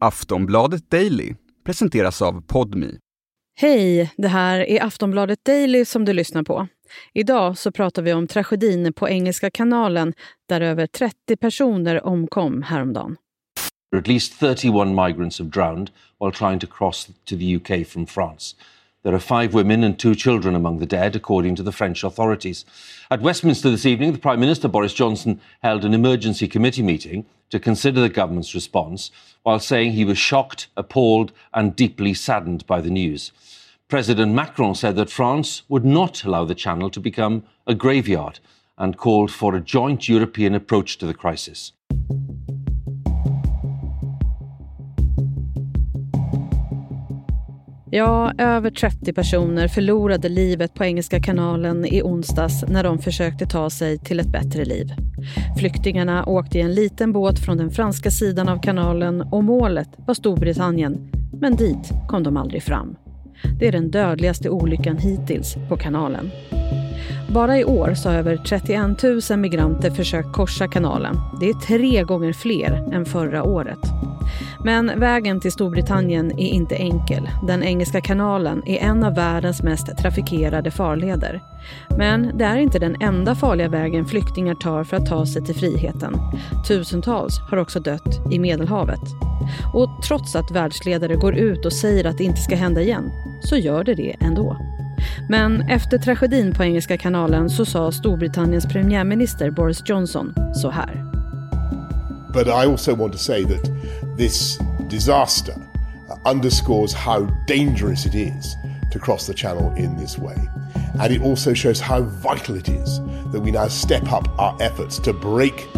Aftonbladet Daily presenteras av Podmi. Hej, det här är Aftonbladet Daily som du lyssnar på. Idag så pratar vi om tragedin på Engelska kanalen där över 30 personer omkom häromdagen. At least 31 migrants have drowned while trying to cross to the UK from France. There are five women and two children among the dead, according to the French authorities. At Westminster this evening, the Prime Minister Boris Johnson held an emergency committee meeting to consider the government's response, while saying he was shocked, appalled, and deeply saddened by the news. President Macron said that France would not allow the channel to become a graveyard and called for a joint European approach to the crisis. Ja, över 30 personer förlorade livet på Engelska kanalen i onsdags när de försökte ta sig till ett bättre liv. Flyktingarna åkte i en liten båt från den franska sidan av kanalen och målet var Storbritannien. Men dit kom de aldrig fram. Det är den dödligaste olyckan hittills på kanalen. Bara i år så har över 31 000 migranter försökt korsa kanalen. Det är tre gånger fler än förra året. Men vägen till Storbritannien är inte enkel. Den engelska kanalen är en av världens mest trafikerade farleder. Men det är inte den enda farliga vägen flyktingar tar för att ta sig till friheten. Tusentals har också dött i Medelhavet. Och trots att världsledare går ut och säger att det inte ska hända igen, så gör det det ändå. Men efter tragedin på Engelska kanalen så sa Storbritanniens premiärminister Boris Johnson så här. But I also want to say that this disaster underscores how dangerous it is to cross the channel in this way. And it also shows how vital it is that we now step up our efforts to break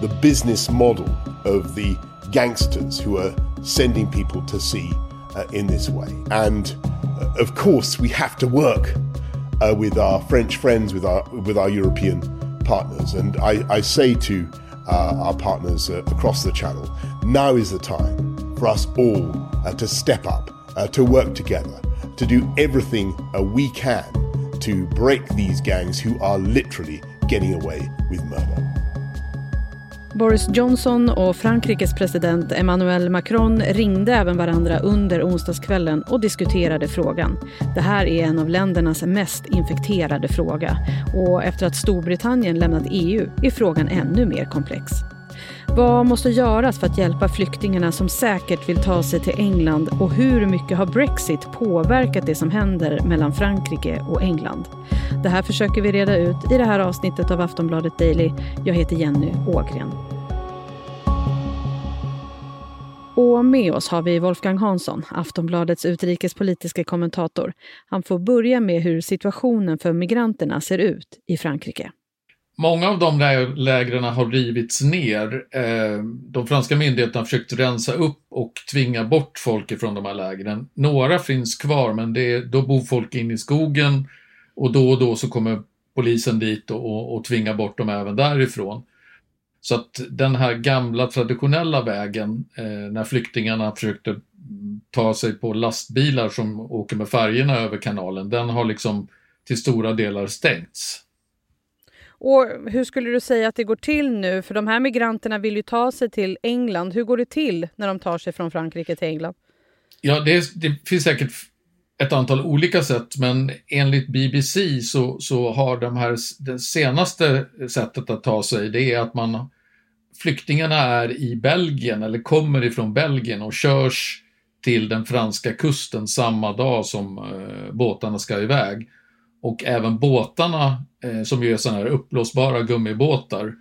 the business model of the gangsters who are sending people to sea uh, in this way. And uh, of course, we have to work uh, with our French friends, with our with our European partners. And I, I say to uh, our partners uh, across the channel, now is the time for us all uh, to step up, to work together, to do everything we can to break these gangs who are literally getting away with murder. Boris Johnson och Frankrikes president Emmanuel Macron ringde även varandra under onsdagskvällen och diskuterade frågan. Det här är en av ländernas mest infekterade fråga och efter att Storbritannien lämnat EU är frågan ännu mer komplex. Vad måste göras för att hjälpa flyktingarna som säkert vill ta sig till England och hur mycket har Brexit påverkat det som händer mellan Frankrike och England? Det här försöker vi reda ut i det här avsnittet av Aftonbladet Daily. Jag heter Jenny Ågren. Och med oss har vi Wolfgang Hansson, Aftonbladets utrikespolitiska kommentator. Han får börja med hur situationen för migranterna ser ut i Frankrike. Många av de lägren har rivits ner. Eh, de franska myndigheterna har försökt rensa upp och tvinga bort folk ifrån de här lägren. Några finns kvar, men det, då bor folk inne i skogen och då och då så kommer polisen dit och, och, och tvingar bort dem även därifrån. Så att den här gamla traditionella vägen, eh, när flyktingarna försökte ta sig på lastbilar som åker med färgerna över kanalen, den har liksom till stora delar stängts. Och hur skulle du säga att det går till nu? För de här migranterna vill ju ta sig till England. Hur går det till när de tar sig från Frankrike till England? Ja, det, det finns säkert ett antal olika sätt, men enligt BBC så, så har de här, det senaste sättet att ta sig, det är att man flyktingarna är i Belgien eller kommer ifrån Belgien och körs till den franska kusten samma dag som eh, båtarna ska iväg. Och även båtarna, eh, som ju är sådana här uppblåsbara gummibåtar,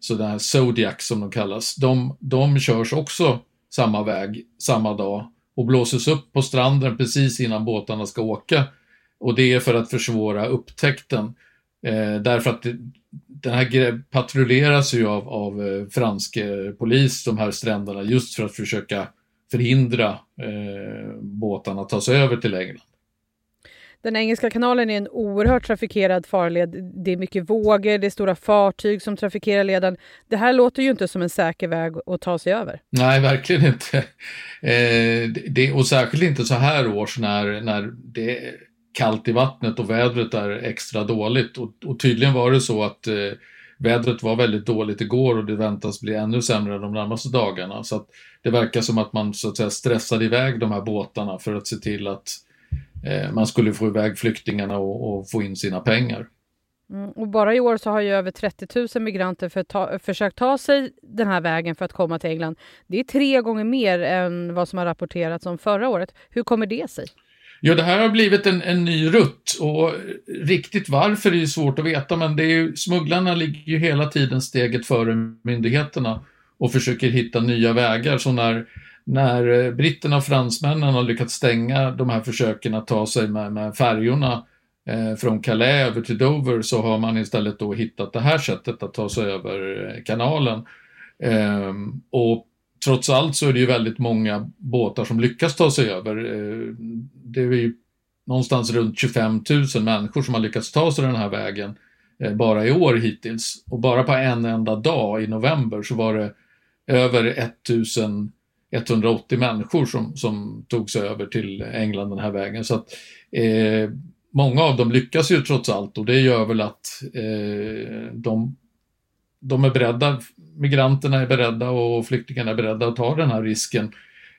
sådana här Zodiac som de kallas, de, de körs också samma väg samma dag och blåses upp på stranden precis innan båtarna ska åka. Och det är för att försvåra upptäckten. Eh, därför att det, den här patrulleras ju av, av eh, fransk eh, polis, de här stränderna, just för att försöka förhindra eh, båtarna att ta sig över till England. Den engelska kanalen är en oerhört trafikerad farled. Det är mycket vågor, det är stora fartyg som trafikerar leden. Det här låter ju inte som en säker väg att ta sig över. Nej, verkligen inte. Eh, det, och särskilt inte så här års när, när det kallt i vattnet och vädret är extra dåligt. Och, och tydligen var det så att eh, vädret var väldigt dåligt igår och det väntas bli ännu sämre de närmaste dagarna. Så att det verkar som att man så att säga stressade iväg de här båtarna för att se till att eh, man skulle få iväg flyktingarna och, och få in sina pengar. Mm, och bara i år så har ju över 30 000 migranter för ta, försökt ta sig den här vägen för att komma till England. Det är tre gånger mer än vad som har rapporterats om förra året. Hur kommer det sig? Ja, det här har blivit en, en ny rutt och riktigt varför är svårt att veta, men det är ju, smugglarna ligger ju hela tiden steget före myndigheterna och försöker hitta nya vägar. Så när, när eh, britterna och fransmännen har lyckats stänga de här försöken att ta sig med, med färjorna eh, från Calais över till Dover så har man istället då hittat det här sättet att ta sig över eh, kanalen. Eh, och trots allt så är det ju väldigt många båtar som lyckas ta sig över. Eh, det är ju någonstans runt 25 000 människor som har lyckats ta sig den här vägen eh, bara i år hittills. Och bara på en enda dag i november så var det över 180 människor som, som tog sig över till England den här vägen. Så att eh, många av dem lyckas ju trots allt och det gör väl att eh, de, de är beredda, migranterna är beredda och flyktingarna är beredda att ta den här risken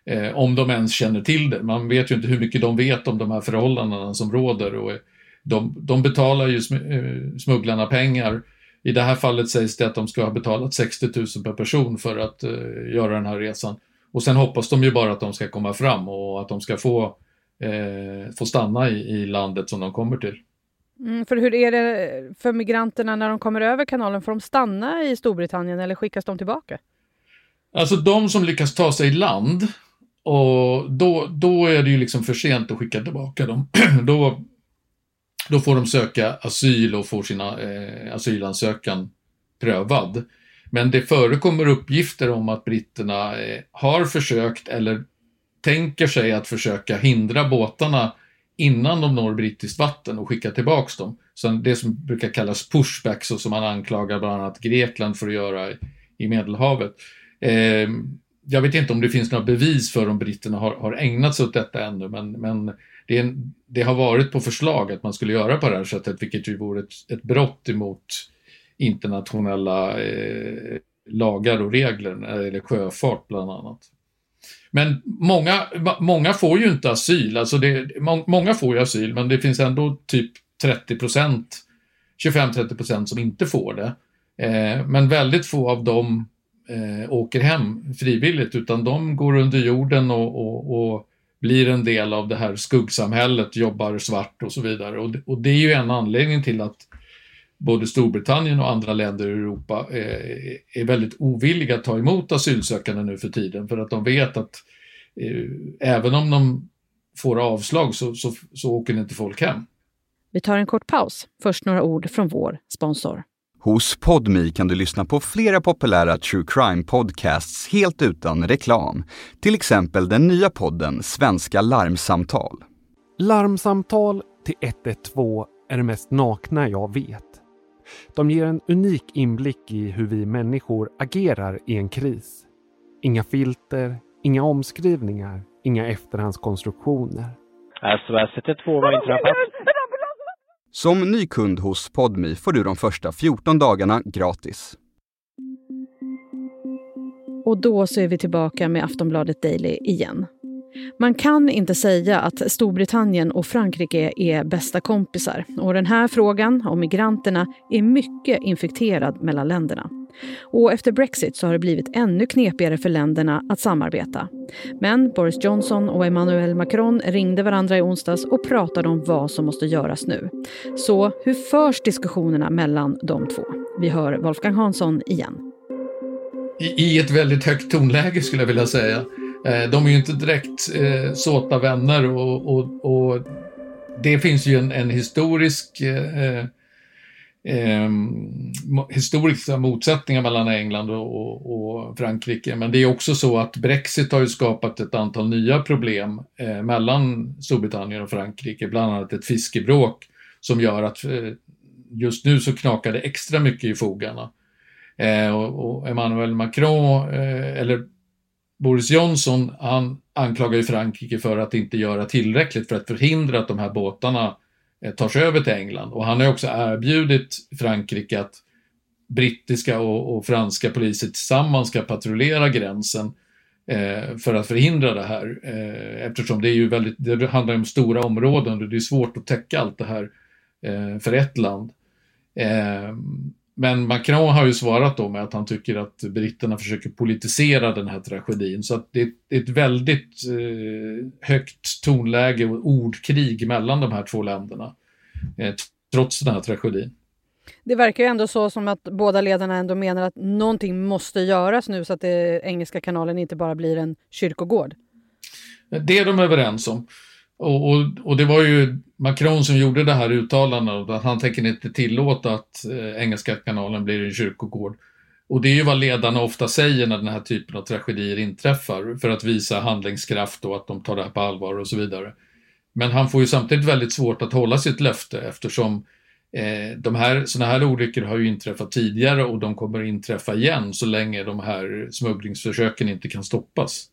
eh, om de ens känner till det. Man vet ju inte hur mycket de vet om de här förhållandena som råder och eh, de, de betalar ju eh, smugglarna pengar. I det här fallet sägs det att de ska ha betalat 60 000 per person för att eh, göra den här resan. Och sen hoppas de ju bara att de ska komma fram och att de ska få eh, få stanna i, i landet som de kommer till. Mm, för hur är det för migranterna när de kommer över kanalen? Får de stanna i Storbritannien eller skickas de tillbaka? Alltså de som lyckas ta sig i land, och då, då är det ju liksom för sent att skicka tillbaka dem. då, då får de söka asyl och får sina eh, asylansökan prövad. Men det förekommer uppgifter om att britterna eh, har försökt eller tänker sig att försöka hindra båtarna innan de når brittiskt vatten och skicka tillbaks dem. Så det som brukar kallas pushbacks och som man anklagar bland annat Grekland för att göra i Medelhavet. Eh, jag vet inte om det finns några bevis för om britterna har, har ägnat sig åt detta ännu, men, men det, en, det, har varit på förslag att man skulle göra på det här sättet, vilket ju vore ett, ett brott emot internationella eh, lagar och regler eh, när det gäller sjöfart bland annat. Men många, många får ju inte asyl, alltså det, må, många får ju asyl, men det finns ändå typ 30 procent, 25-30 procent som inte får det. Eh, men väldigt få av dem eh, åker hem frivilligt, utan de går under jorden och, och, och, blir en del av det här skuggsamhället, jobbar svart och så vidare. Och, och det är ju en anledning till att både Storbritannien och andra länder i Europa eh, är väldigt ovilliga att ta emot asylsökande nu för tiden för att de vet att eh, även om de får avslag så, så, så åker inte folk hem. Vi tar en kort paus. Först några ord från vår sponsor. Hos Podmi kan du lyssna på flera populära true crime podcasts helt utan reklam. Till exempel den nya podden Svenska larmsamtal. Larmsamtal till 112 är det mest nakna jag vet. De ger en unik inblick i hur vi människor agerar i en kris. Inga filter, inga omskrivningar, inga efterhandskonstruktioner. SOS 112 har inträffat. Som ny kund hos Podmi får du de första 14 dagarna gratis. Och då så är vi tillbaka med Aftonbladet Daily igen. Man kan inte säga att Storbritannien och Frankrike är bästa kompisar och den här frågan om migranterna är mycket infekterad mellan länderna. Och efter Brexit så har det blivit ännu knepigare för länderna att samarbeta. Men Boris Johnson och Emmanuel Macron ringde varandra i onsdags och pratade om vad som måste göras nu. Så hur förs diskussionerna mellan de två? Vi hör Wolfgang Hansson igen. I, i ett väldigt högt tonläge skulle jag vilja säga. Eh, de är ju inte direkt eh, såta vänner och, och, och, det finns ju en, en historisk eh, eh, ehm, historiska motsättningar mellan England och, och, Frankrike. Men det är också så att Brexit har ju skapat ett antal nya problem eh, mellan Storbritannien och Frankrike, bland annat ett fiskebråk som gör att eh, just nu så knakar det extra mycket i fogarna. Eh, och, och, Emmanuel Macron, eh, eller Boris Johnson han anklagar ju Frankrike för att inte göra tillräckligt för att förhindra att de här båtarna eh, tar sig över till England. Och han har också erbjudit Frankrike att brittiska och, och, franska poliser tillsammans ska patrullera gränsen eh, för att förhindra det här. Eh, eftersom det är ju väldigt, det handlar om stora områden och det är svårt att täcka allt det här eh, för ett land. Ehm, Eh, men Macron har ju svarat då med att han tycker att britterna försöker politisera den här tragedin. Så att det är ett väldigt eh, högt tonläge och ordkrig mellan de här två länderna. Eh, trots den här tragedin. Det verkar ju ändå så som att båda ledarna ändå menar att någonting måste göras nu så att det, Engelska kanalen inte bara blir en kyrkogård. Det är de överens om. Och, och, och, det var ju Macron som gjorde det här uttalandet att han tänker inte tillåta att eh, Engelska kanalen blir en kyrkogård. Och det är ju vad ledarna ofta säger när den här typen av tragedier inträffar för att visa handlingskraft och att de tar det här på allvar och så vidare. Men han får ju samtidigt väldigt svårt att hålla sitt löfte eftersom eh, de här, sådana här olyckor har ju inträffat tidigare och de kommer inträffa igen så länge de här smugglingsförsöken inte kan stoppas.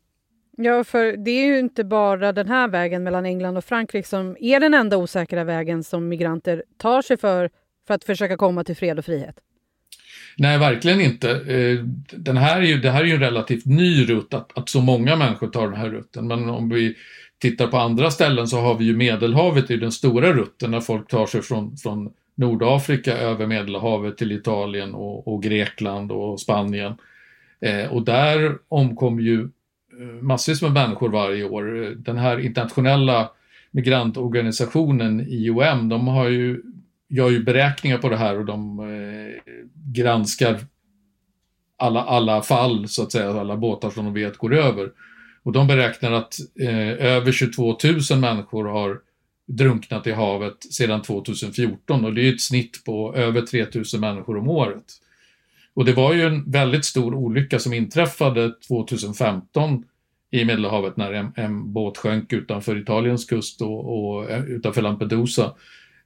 Ja, för det är ju inte bara den här vägen mellan England och Frankrike som är den enda osäkra vägen som migranter tar sig för för att försöka komma till fred och frihet. Nej, verkligen inte. Eh, den här är ju, det här är ju en relativt ny rutt, att, att så många människor tar den här rutten. Men om vi tittar på andra ställen så har vi ju Medelhavet, i den stora rutten när folk tar sig från, från Nordafrika över Medelhavet till Italien och, och Grekland och Spanien. Eh, och där omkom ju massvis med människor varje år. Den här internationella migrantorganisationen IOM, de har ju, gör ju beräkningar på det här och de eh, granskar alla, alla fall, så att säga, alla båtar som de vet går över. Och de beräknar att eh, över 22 000 människor har drunknat i havet sedan 2014 och det är ett snitt på över 3 000 människor om året. Och det var ju en väldigt stor olycka som inträffade 2015 i Medelhavet när en, en båt sjönk utanför Italiens kust och, och eh, utanför Lampedusa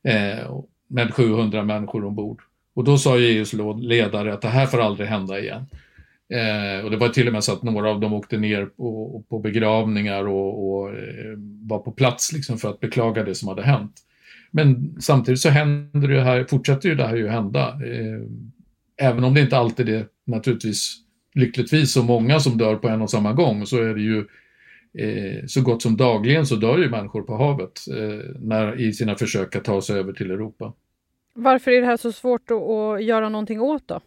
eh, med 700 människor ombord. Och då sa e ju EUs ledare att det här får aldrig hända igen. Eh, och det var till och med så att några av dem åkte ner på, på begravningar och, och eh, var på plats liksom för att beklaga det som hade hänt. Men samtidigt så händer det här, fortsätter ju det här ju hända. Eh, även om det inte alltid är naturligtvis lyckligtvis så många som dör på en och samma gång så är det ju eh, så gott som dagligen så dör ju människor på havet eh, när, i sina försök att ta sig över till Europa. Varför är det här så svårt att, göra någonting åt då?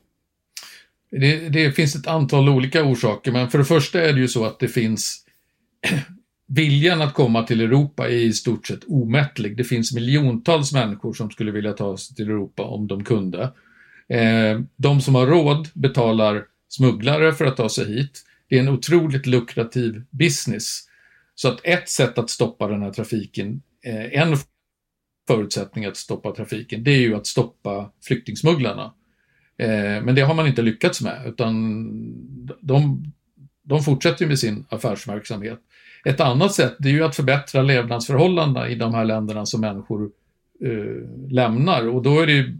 Det, det, finns ett antal olika orsaker, men för det första är det ju så att det finns Viljan att komma till Europa är i stort sett omättlig. Det finns miljontals människor som skulle vilja ta sig till Europa om de kunde. Eh, de som har råd betalar smugglare för att ta sig hit. Det är en otroligt lukrativ business. Så att ett sätt att stoppa den här trafiken, eh, en förutsättning att stoppa trafiken, det är ju att stoppa flyktingsmugglarna. Eh, men det har man inte lyckats med, utan de, de fortsätter med sin affärsverksamhet. Ett annat sätt det är ju att förbättra levnadsförhållandena i de här länderna som människor eh, lämnar och då är det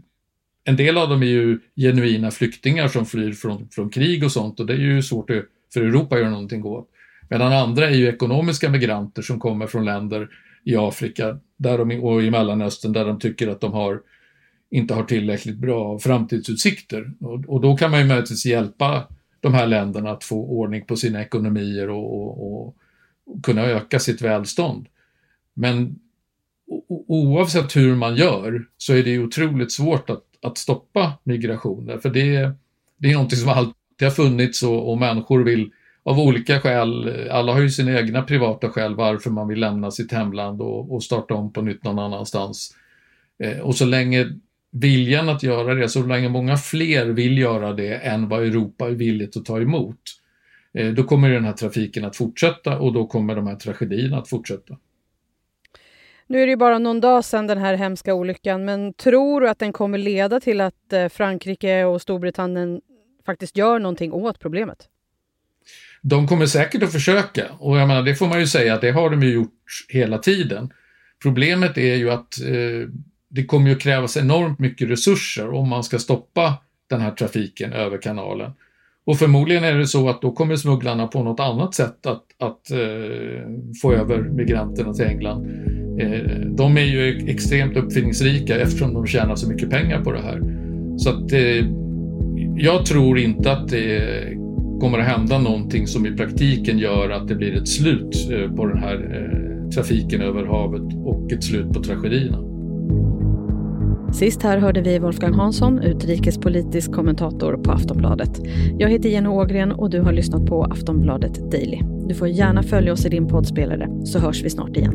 en del av dem är ju genuina flyktingar som flyr från, från krig och sånt och det är ju svårt för Europa att göra någonting åt. Medan andra är ju ekonomiska migranter som kommer från länder i Afrika där de, och i Mellanöstern där de tycker att de har, inte har tillräckligt bra framtidsutsikter. Och, och då kan man ju möjligtvis hjälpa de här länderna att få ordning på sina ekonomier och, och, och kunna öka sitt välstånd. Men oavsett hur man gör så är det otroligt svårt att att stoppa migrationer. För det, det är någonting som alltid har funnits och, och människor vill av olika skäl, alla har ju sina egna privata skäl varför man vill lämna sitt hemland och, och starta om på nytt någon annanstans. Eh, och så länge viljan att göra det, så länge många fler vill göra det än vad Europa är villigt att ta emot, eh, då kommer den här trafiken att fortsätta och då kommer de här tragedierna att fortsätta. Nu är det ju bara någon dag sedan den här hemska olyckan, men tror du att den kommer leda till att eh, Frankrike och Storbritannien faktiskt gör någonting åt problemet? De kommer säkert att försöka och jag menar, det får man ju säga att det har de ju gjort hela tiden. Problemet är ju att eh, det kommer ju krävas enormt mycket resurser om man ska stoppa den här trafiken över kanalen. Och förmodligen är det så att då kommer smugglarna på något annat sätt att, att eh, få över migranterna till England. Eh, de är ju extremt uppfinningsrika eftersom de tjänar så mycket pengar på det här. Så att eh, Jag tror inte att det kommer att hända någonting som i praktiken gör att det blir ett slut eh, på den här trafiken över havet och ett slut på tragedierna. Sist här hörde vi Wolfgang Hansson, utrikespolitisk kommentator på Aftonbladet. Jag heter Jenny Ågren och du har lyssnat på Aftonbladet Daily. Du får gärna följa oss i din poddspelare så hörs vi snart igen.